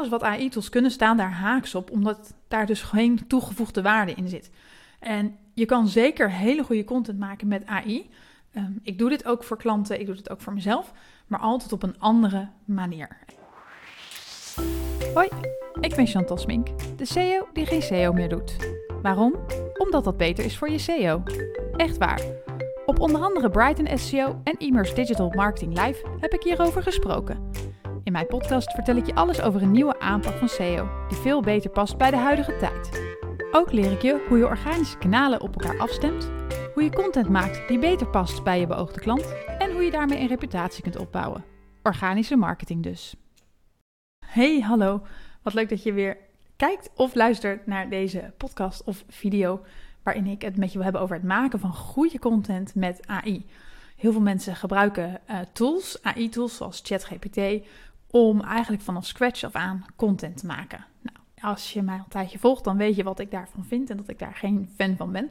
alles wat AI-tools kunnen staan daar haaks op, omdat daar dus geen toegevoegde waarde in zit. En je kan zeker hele goede content maken met AI. Ehm, ik doe dit ook voor klanten, ik doe dit ook voor mezelf, maar altijd op een andere manier. Hoi, ik ben Chantal Smink, de CEO die geen SEO meer doet. Waarom? Omdat dat beter is voor je SEO. Echt waar. Op onder andere Brighton SEO en Immers Digital Marketing Live heb ik hierover gesproken. In mijn podcast vertel ik je alles over een nieuwe aanpak van SEO, die veel beter past bij de huidige tijd. Ook leer ik je hoe je organische kanalen op elkaar afstemt, hoe je content maakt die beter past bij je beoogde klant en hoe je daarmee een reputatie kunt opbouwen. Organische marketing dus. Hey, hallo. Wat leuk dat je weer kijkt of luistert naar deze podcast of video waarin ik het met je wil hebben over het maken van goede content met AI. Heel veel mensen gebruiken uh, tools, AI-tools zoals ChatGPT, om eigenlijk vanaf scratch af aan content te maken. Nou, als je mij al een tijdje volgt, dan weet je wat ik daarvan vind en dat ik daar geen fan van ben.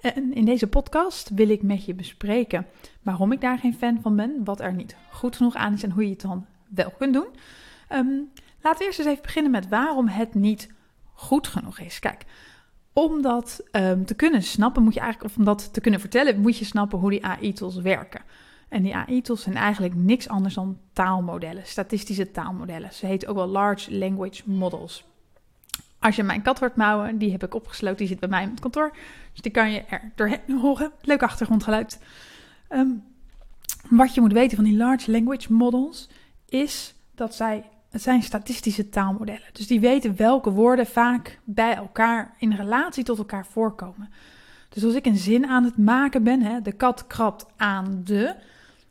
En in deze podcast wil ik met je bespreken waarom ik daar geen fan van ben, wat er niet goed genoeg aan is en hoe je het dan wel kunt doen. Um, laten we eerst eens even beginnen met waarom het niet goed genoeg is. Kijk, om dat um, te kunnen snappen, moet je eigenlijk, of om dat te kunnen vertellen, moet je snappen hoe die AI-tools werken. En die AI-tools zijn eigenlijk niks anders dan taalmodellen, statistische taalmodellen. Ze heten ook wel large language models. Als je mijn kat hoort mouwen, die heb ik opgesloten, die zit bij mij in het kantoor. Dus die kan je er doorheen horen. Leuk achtergrondgeluid. Um, wat je moet weten van die large language models is dat zij het zijn statistische taalmodellen. Dus die weten welke woorden vaak bij elkaar in relatie tot elkaar voorkomen. Dus als ik een zin aan het maken ben, hè, de kat krabt aan de,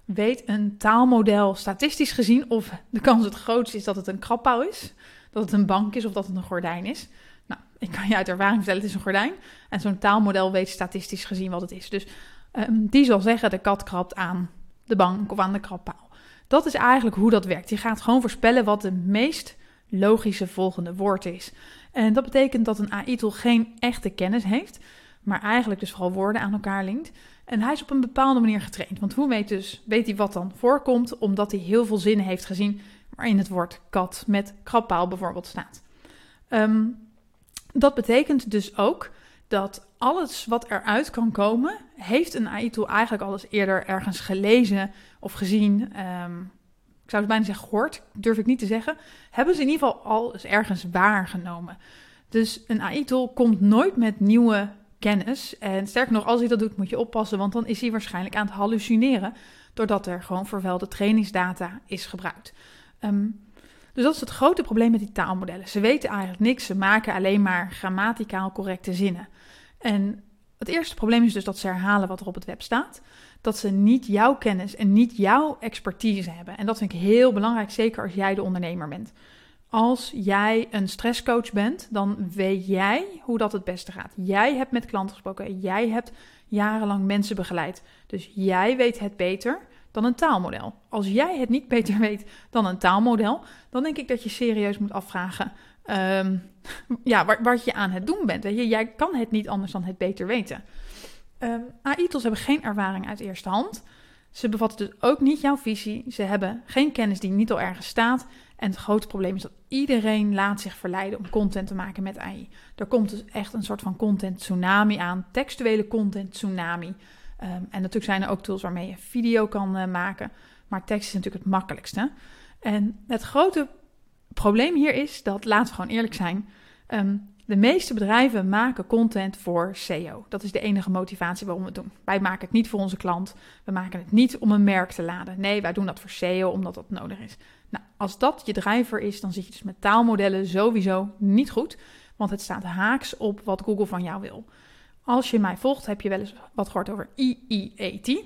weet een taalmodel statistisch gezien of de kans het grootst is dat het een krabbouw is, dat het een bank is of dat het een gordijn is. Nou, ik kan je uit ervaring vertellen, het is een gordijn. En zo'n taalmodel weet statistisch gezien wat het is. Dus um, die zal zeggen, de kat krabt aan de bank of aan de krabpaal. Dat is eigenlijk hoe dat werkt. Je gaat gewoon voorspellen wat de meest logische volgende woord is. En dat betekent dat een AI-tool geen echte kennis heeft, maar eigenlijk dus vooral woorden aan elkaar linkt. En hij is op een bepaalde manier getraind. Want hoe weet, dus, weet hij wat dan voorkomt? Omdat hij heel veel zinnen heeft gezien waarin het woord kat met krabpaal bijvoorbeeld staat. Um, dat betekent dus ook dat alles wat eruit kan komen, heeft een AI-tool eigenlijk al eerder ergens gelezen of gezien. Um, ik zou het bijna zeggen gehoord, durf ik niet te zeggen. Hebben ze in ieder geval al eens ergens waargenomen. Dus een AI-tool komt nooit met nieuwe kennis. En sterker nog, als hij dat doet, moet je oppassen, want dan is hij waarschijnlijk aan het hallucineren, doordat er gewoon vervuilde trainingsdata is gebruikt. Um, dus dat is het grote probleem met die taalmodellen. Ze weten eigenlijk niks, ze maken alleen maar grammaticaal correcte zinnen. En het eerste probleem is dus dat ze herhalen wat er op het web staat. Dat ze niet jouw kennis en niet jouw expertise hebben. En dat vind ik heel belangrijk, zeker als jij de ondernemer bent. Als jij een stresscoach bent, dan weet jij hoe dat het beste gaat. Jij hebt met klanten gesproken, jij hebt jarenlang mensen begeleid. Dus jij weet het beter dan een taalmodel. Als jij het niet beter weet dan een taalmodel, dan denk ik dat je serieus moet afvragen um, ja, wat, wat, je aan het doen bent. Jij kan het niet anders dan het beter weten. Um, ehm, AI-tools hebben geen ervaring uit eerste hand. Ze bevatten dus ook niet jouw visie. Ze hebben geen kennis die niet al ergens staat. En het grote probleem is dat iedereen laat zich verleiden om content te maken met AI. Er komt dus echt een soort van content tsunami aan, textuele content tsunami. Um, en natuurlijk zijn er ook tools waarmee je video kan uh, maken. Maar tekst is natuurlijk het makkelijkste. En het grote probleem hier is dat, laten we gewoon eerlijk zijn, um, de meeste bedrijven maken content voor SEO. Dat is de enige motivatie waarom we het doen. Wij maken het niet voor onze klant. We maken het niet om een merk te laden. Nee, wij doen dat voor SEO omdat dat nodig is. Nou, als dat je drijver is, dan zit je dus met taalmodellen sowieso niet goed. Want het staat haaks op wat Google van jou wil. Als je mij volgt, heb je wel eens wat gehoord over EEAT.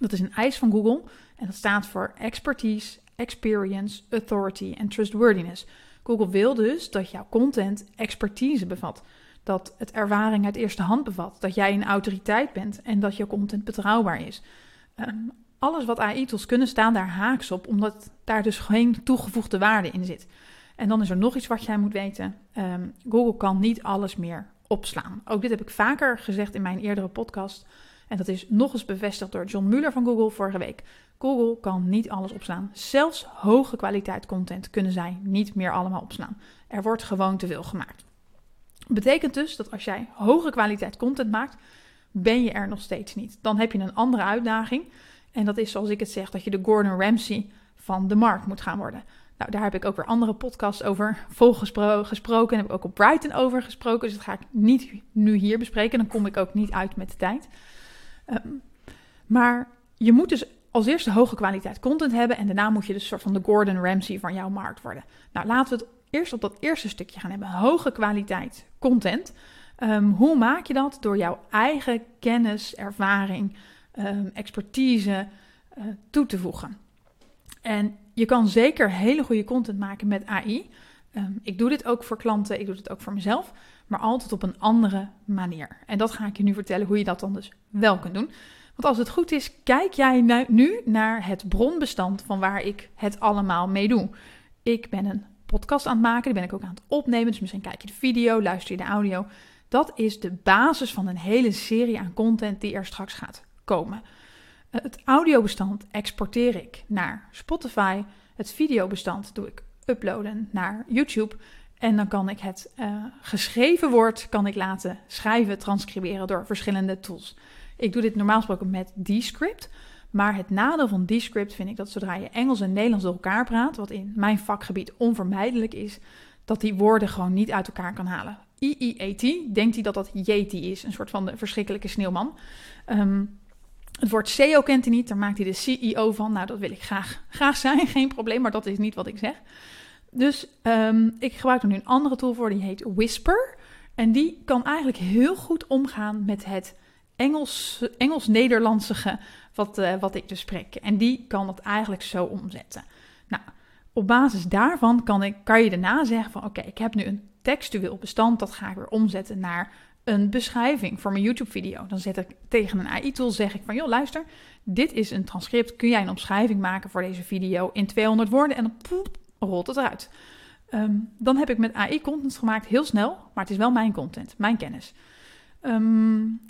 Dat is een eis van Google en dat staat voor Expertise, Experience, Authority en Trustworthiness. Google wil dus dat jouw content expertise bevat, dat het ervaring uit eerste hand bevat, dat jij een autoriteit bent en dat jouw content betrouwbaar is. Um, alles wat AI-tools kunnen staan daar haaks op, omdat daar dus geen toegevoegde waarde in zit. En dan is er nog iets wat jij moet weten. Um, Google kan niet alles meer opslaan. Ook dit heb ik vaker gezegd in mijn eerdere podcast. En dat is nog eens bevestigd door John Mueller van Google vorige week. Google kan niet alles opslaan. Zelfs hoge kwaliteit content kunnen zij niet meer allemaal opslaan. Er wordt gewoon te veel gemaakt. Betekent dus dat als jij hoge kwaliteit content maakt, ben je er nog steeds niet. Dan heb je een andere uitdaging. En dat is zoals ik het zeg, dat je de Gordon Ramsay van de markt moet gaan worden. Nou, daar heb ik ook weer andere podcasts over volgesproken. En heb ik ook op Brighton over gesproken. Dus dat ga ik niet nu hier bespreken. Dan kom ik ook niet uit met de tijd. Ehm, maar je moet dus als eerste hoge kwaliteit content hebben. En daarna moet je dus een soort van de Gordon Ramsay van jouw markt worden. Nou, laten we het eerst op dat eerste stukje gaan hebben. Hoge kwaliteit content. Ehm, hoe maak je dat? Door jouw eigen kennis, ervaring, um, expertise uh, toe te voegen. En je kan zeker hele goede content maken met AI. Ehm, ik doe dit ook voor klanten, ik doe dit ook voor mezelf, maar altijd op een andere manier. En dat ga ik je nu vertellen hoe je dat dan dus wel kunt doen. Want als het goed is, kijk jij nu naar het bronbestand van waar ik het allemaal mee doe. Ik ben een podcast aan het maken, die ben ik ook aan het opnemen. Dus misschien kijk je de video, luister je de audio. Dat is de basis van een hele serie aan content die er straks gaat komen. Het audiobestand exporteer ik naar Spotify. Het videobestand doe ik uploaden naar YouTube. En dan kan ik het uh, geschreven woord kan ik laten schrijven, transcriberen door verschillende tools. Ik doe dit normaal gesproken met Descript. Maar het nadeel van Descript vind ik dat zodra je Engels en Nederlands door elkaar praat, wat in mijn vakgebied onvermijdelijk is, dat die woorden gewoon niet uit elkaar kan halen. IIAT, denkt hij dat dat Yeti is, een soort van de verschrikkelijke sneeuwman. Um, het woord SEO kent hij niet, daar maakt hij de CEO van. Nou, dat wil ik graag, graag zijn, geen probleem, maar dat is niet wat ik zeg. Dus um, ik gebruik er nu een andere tool voor, die heet Whisper. En die kan eigenlijk heel goed omgaan met het Engels, Engels-Nederlandsige wat, uh, wat ik dus spreek. En die kan dat eigenlijk zo omzetten. Nou, op basis daarvan kan, ik, kan je daarna zeggen van oké, ik heb nu een textueel bestand, dat ga ik weer omzetten naar een beschrijving voor mijn YouTube-video. Dan zet ik tegen een AI-tool, zeg ik van, joh, luister, dit is een transcript. Kun jij een omschrijving maken voor deze video in 200 woorden? En dan poep, rolt het eruit. Um, dan heb ik met AI content gemaakt, heel snel, maar het is wel mijn content, mijn kennis. Um,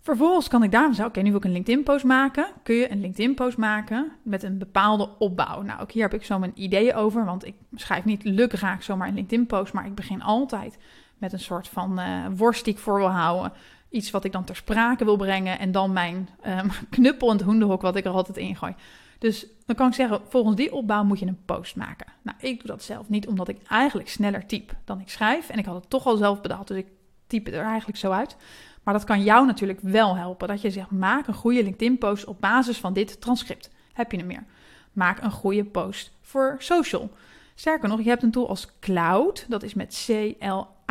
vervolgens kan ik daarom zeggen, oké, nu wil ik een LinkedIn-post maken. Kun je een LinkedIn-post maken met een bepaalde opbouw? Nou, ook hier heb ik zo mijn ideeën over, want ik schrijf niet lukraak zomaar een LinkedIn-post, maar ik begin altijd met een soort van uh, worst die ik voor wil houden. Iets wat ik dan ter sprake wil brengen. En dan mijn um, knuppel hoenderhok wat ik er altijd in gooi. Dus dan kan ik zeggen, volgens die opbouw moet je een post maken. Nou, ik doe dat zelf niet, omdat ik eigenlijk sneller typ dan ik schrijf. En ik had het toch al zelf bedacht, dus ik typ het er eigenlijk zo uit. Maar dat kan jou natuurlijk wel helpen. Dat je zegt, maak een goede LinkedIn-post op basis van dit transcript. Heb je er meer? Maak een goede post voor social. Sterker nog, je hebt een tool als Cloud, dat is met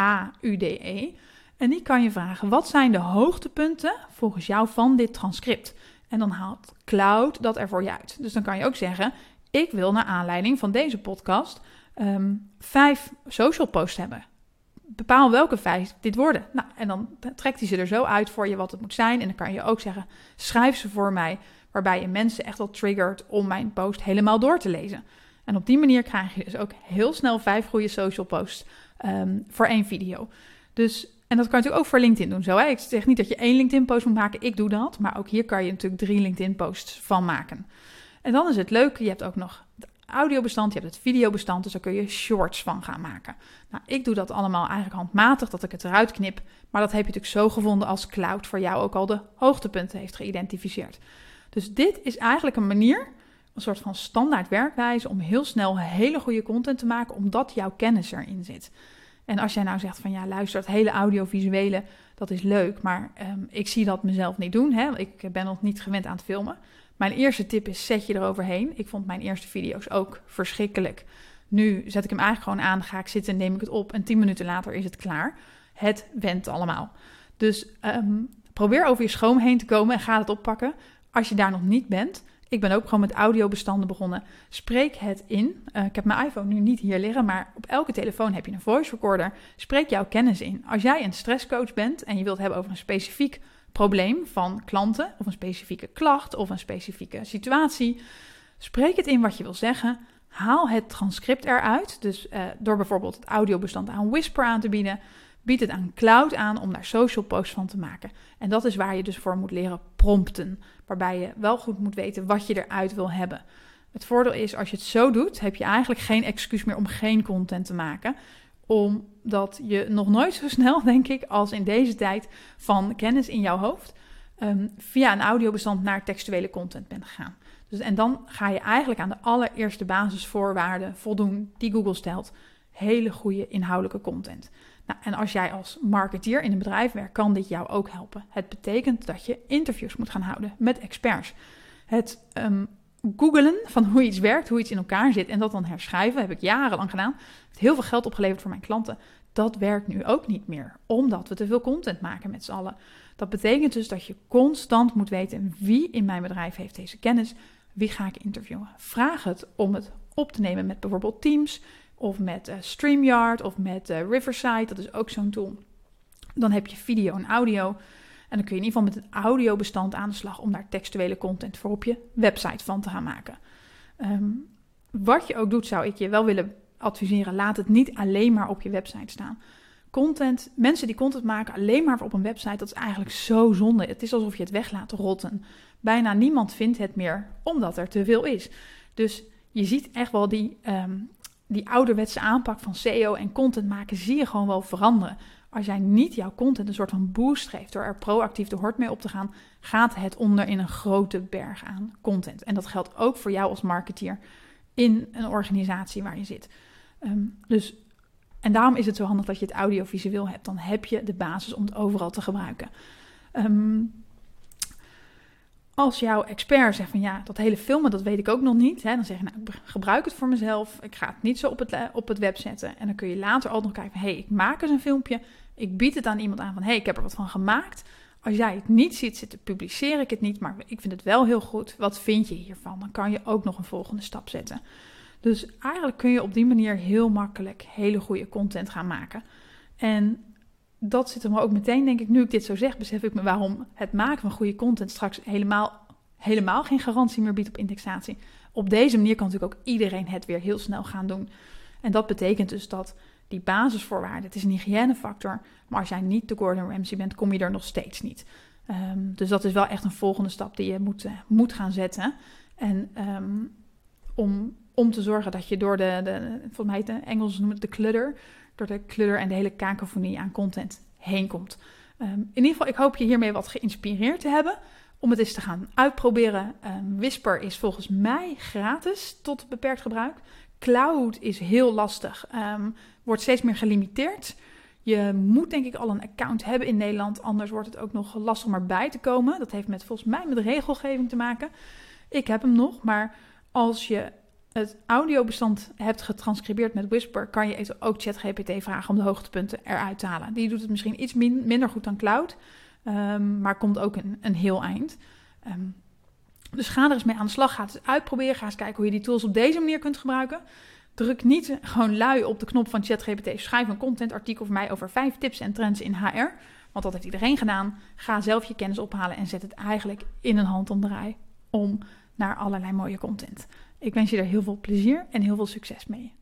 C-L-A-U-D-E. En die kan je vragen, wat zijn de hoogtepunten volgens jou van dit transcript? En dan haalt Cloud dat er voor je uit. Dus dan kan je ook zeggen, ik wil naar aanleiding van deze podcast um, vijf social posts hebben. Bepaal welke vijf dit worden. Nou, en dan trekt hij ze er zo uit voor je wat het moet zijn. En dan kan je ook zeggen, schrijf ze voor mij, waarbij je mensen echt wel triggert om mijn post helemaal door te lezen. En op die manier krijg je dus ook heel snel vijf goede social posts um, voor één video. Dus, en dat kan je natuurlijk ook voor LinkedIn doen. Zo, hè? Ik zeg niet dat je één LinkedIn-post moet maken, ik doe dat. Maar ook hier kan je natuurlijk drie LinkedIn-posts van maken. En dan is het leuke, je hebt ook nog het audiobestand, je hebt het videobestand, dus daar kun je shorts van gaan maken. Nou, ik doe dat allemaal eigenlijk handmatig, dat ik het eruit knip. Maar dat heb je natuurlijk zo gevonden als Cloud voor jou ook al de hoogtepunten heeft geïdentificeerd. Dus dit is eigenlijk een manier een soort van standaard werkwijze om heel snel hele goede content te maken, omdat jouw kennis erin zit. En als jij nou zegt van ja, luister, het hele audiovisuele, dat is leuk, maar um, ik zie dat mezelf niet doen. Hè? Ik ben nog niet gewend aan het filmen. Mijn eerste tip is, zet je eroverheen. Ik vond mijn eerste video's ook verschrikkelijk. Nu zet ik hem eigenlijk gewoon aan, ga ik zitten, neem ik het op en tien minuten later is het klaar. Het went allemaal. Dus um, probeer over je schroom heen te komen en ga het oppakken. Als je daar nog niet bent, ik ben ook gewoon met audiobestanden begonnen. Spreek het in. Uh, ik heb mijn iPhone nu niet hier liggen, maar op elke telefoon heb je een voice recorder. Spreek jouw kennis in. Als jij een stresscoach bent en je wilt hebben over een specifiek probleem van klanten, of een specifieke klacht of een specifieke situatie, spreek het in wat je wil zeggen. Haal het transcript eruit. Dus uh, door bijvoorbeeld het audiobestand aan Whisper aan te bieden. Bied het aan cloud aan om daar social posts van te maken. En dat is waar je dus voor moet leren prompten. Waarbij je wel goed moet weten wat je eruit wil hebben. Het voordeel is, als je het zo doet, heb je eigenlijk geen excuus meer om geen content te maken. Omdat je nog nooit zo snel, denk ik, als in deze tijd van kennis in jouw hoofd, um, via een audiobestand naar textuele content bent gegaan. Dus, en dan ga je eigenlijk aan de allereerste basisvoorwaarden voldoen die Google stelt. Hele goede inhoudelijke content. Nou, en als jij als marketeer in een bedrijf werkt, kan dit jou ook helpen. Het betekent dat je interviews moet gaan houden met experts. Het um, googelen van hoe iets werkt, hoe iets in elkaar zit en dat dan herschrijven, heb ik jarenlang gedaan. Het heel veel geld opgeleverd voor mijn klanten. Dat werkt nu ook niet meer, omdat we te veel content maken met z'n allen. Dat betekent dus dat je constant moet weten wie in mijn bedrijf heeft deze kennis, wie ga ik interviewen. Vraag het om het op te nemen met bijvoorbeeld Teams of met uh, StreamYard of met uh, Riverside, dat is ook zo'n tool. Dan heb je video en audio. En dan kun je in ieder geval met het audiobestand aan de slag om daar textuele content voor op je website van te gaan maken. Um, wat je ook doet, zou ik je wel willen adviseren: laat het niet alleen maar op je website staan. Content, mensen die content maken alleen maar op een website, dat is eigenlijk zo zonde. Het is alsof je het weg laat rotten. Bijna niemand vindt het meer, omdat er te veel is. Dus je ziet echt wel die, um, die ouderwetse aanpak van SEO en content maken, zie je gewoon wel veranderen. Als jij niet jouw content een soort van boost geeft door er proactief de hort mee op te gaan, gaat het onder in een grote berg aan content. En dat geldt ook voor jou als marketeer in een organisatie waar je zit. Um, dus, en daarom is het zo handig dat je het audiovisueel hebt. Dan heb je de basis om het overal te gebruiken. Um, als jouw expert zegt van ja, dat hele filmen, dat weet ik ook nog niet. Hè, dan zeg je nou, ik gebruik het voor mezelf. Ik ga het niet zo op het, op het web zetten. En dan kun je later ook nog kijken van hé, hey, ik maak eens een filmpje. Ik bied het aan iemand aan van hey, ik heb er wat van gemaakt. Als jij het niet ziet zitten, publiceer ik het niet. Maar ik vind het wel heel goed. Wat vind je hiervan? Dan kan je ook nog een volgende stap zetten. Dus eigenlijk kun je op die manier heel makkelijk hele goede content gaan maken. En dat zit er maar ook meteen, denk ik, nu ik dit zo zeg, besef ik me waarom het maken van goede content straks helemaal, helemaal geen garantie meer biedt op indexatie. Op deze manier kan natuurlijk ook iedereen het weer heel snel gaan doen. En dat betekent dus dat die basisvoorwaarden, het is een hygiënefactor, maar als jij niet de Gordon Ramsay bent, kom je er nog steeds niet. Um, dus dat is wel echt een volgende stap die je moet, uh, moet gaan zetten. En um, om, om te zorgen dat je door de, de volgens mij de Engels noemen het de clutter, de clutter en de hele kakofonie aan content heen komt. Um, in ieder geval, ik hoop je hiermee wat geïnspireerd te hebben om het eens te gaan uitproberen. Um, Whisper is volgens mij gratis tot beperkt gebruik. Cloud is heel lastig, um, wordt steeds meer gelimiteerd. Je moet denk ik al een account hebben in Nederland, anders wordt het ook nog lastig om erbij te komen. Dat heeft met volgens mij met regelgeving te maken. Ik heb hem nog, maar als je het audiobestand hebt getranscribeerd met Whisper, kan je ook ChatGPT vragen om de hoogtepunten eruit te halen. Die doet het misschien iets minder goed dan Cloud, um, maar komt ook een, een heel eind. Um, dus ga er eens mee aan de slag. Ga het eens uitproberen. Ga eens kijken hoe je die tools op deze manier kunt gebruiken. Druk niet gewoon lui op de knop van ChatGPT. Schrijf een contentartikel voor mij over vijf tips en trends in HR. Want dat heeft iedereen gedaan. Ga zelf je kennis ophalen en zet het eigenlijk in een handomdraai om naar allerlei mooie content. Ik wens je er heel veel plezier en heel veel succes mee.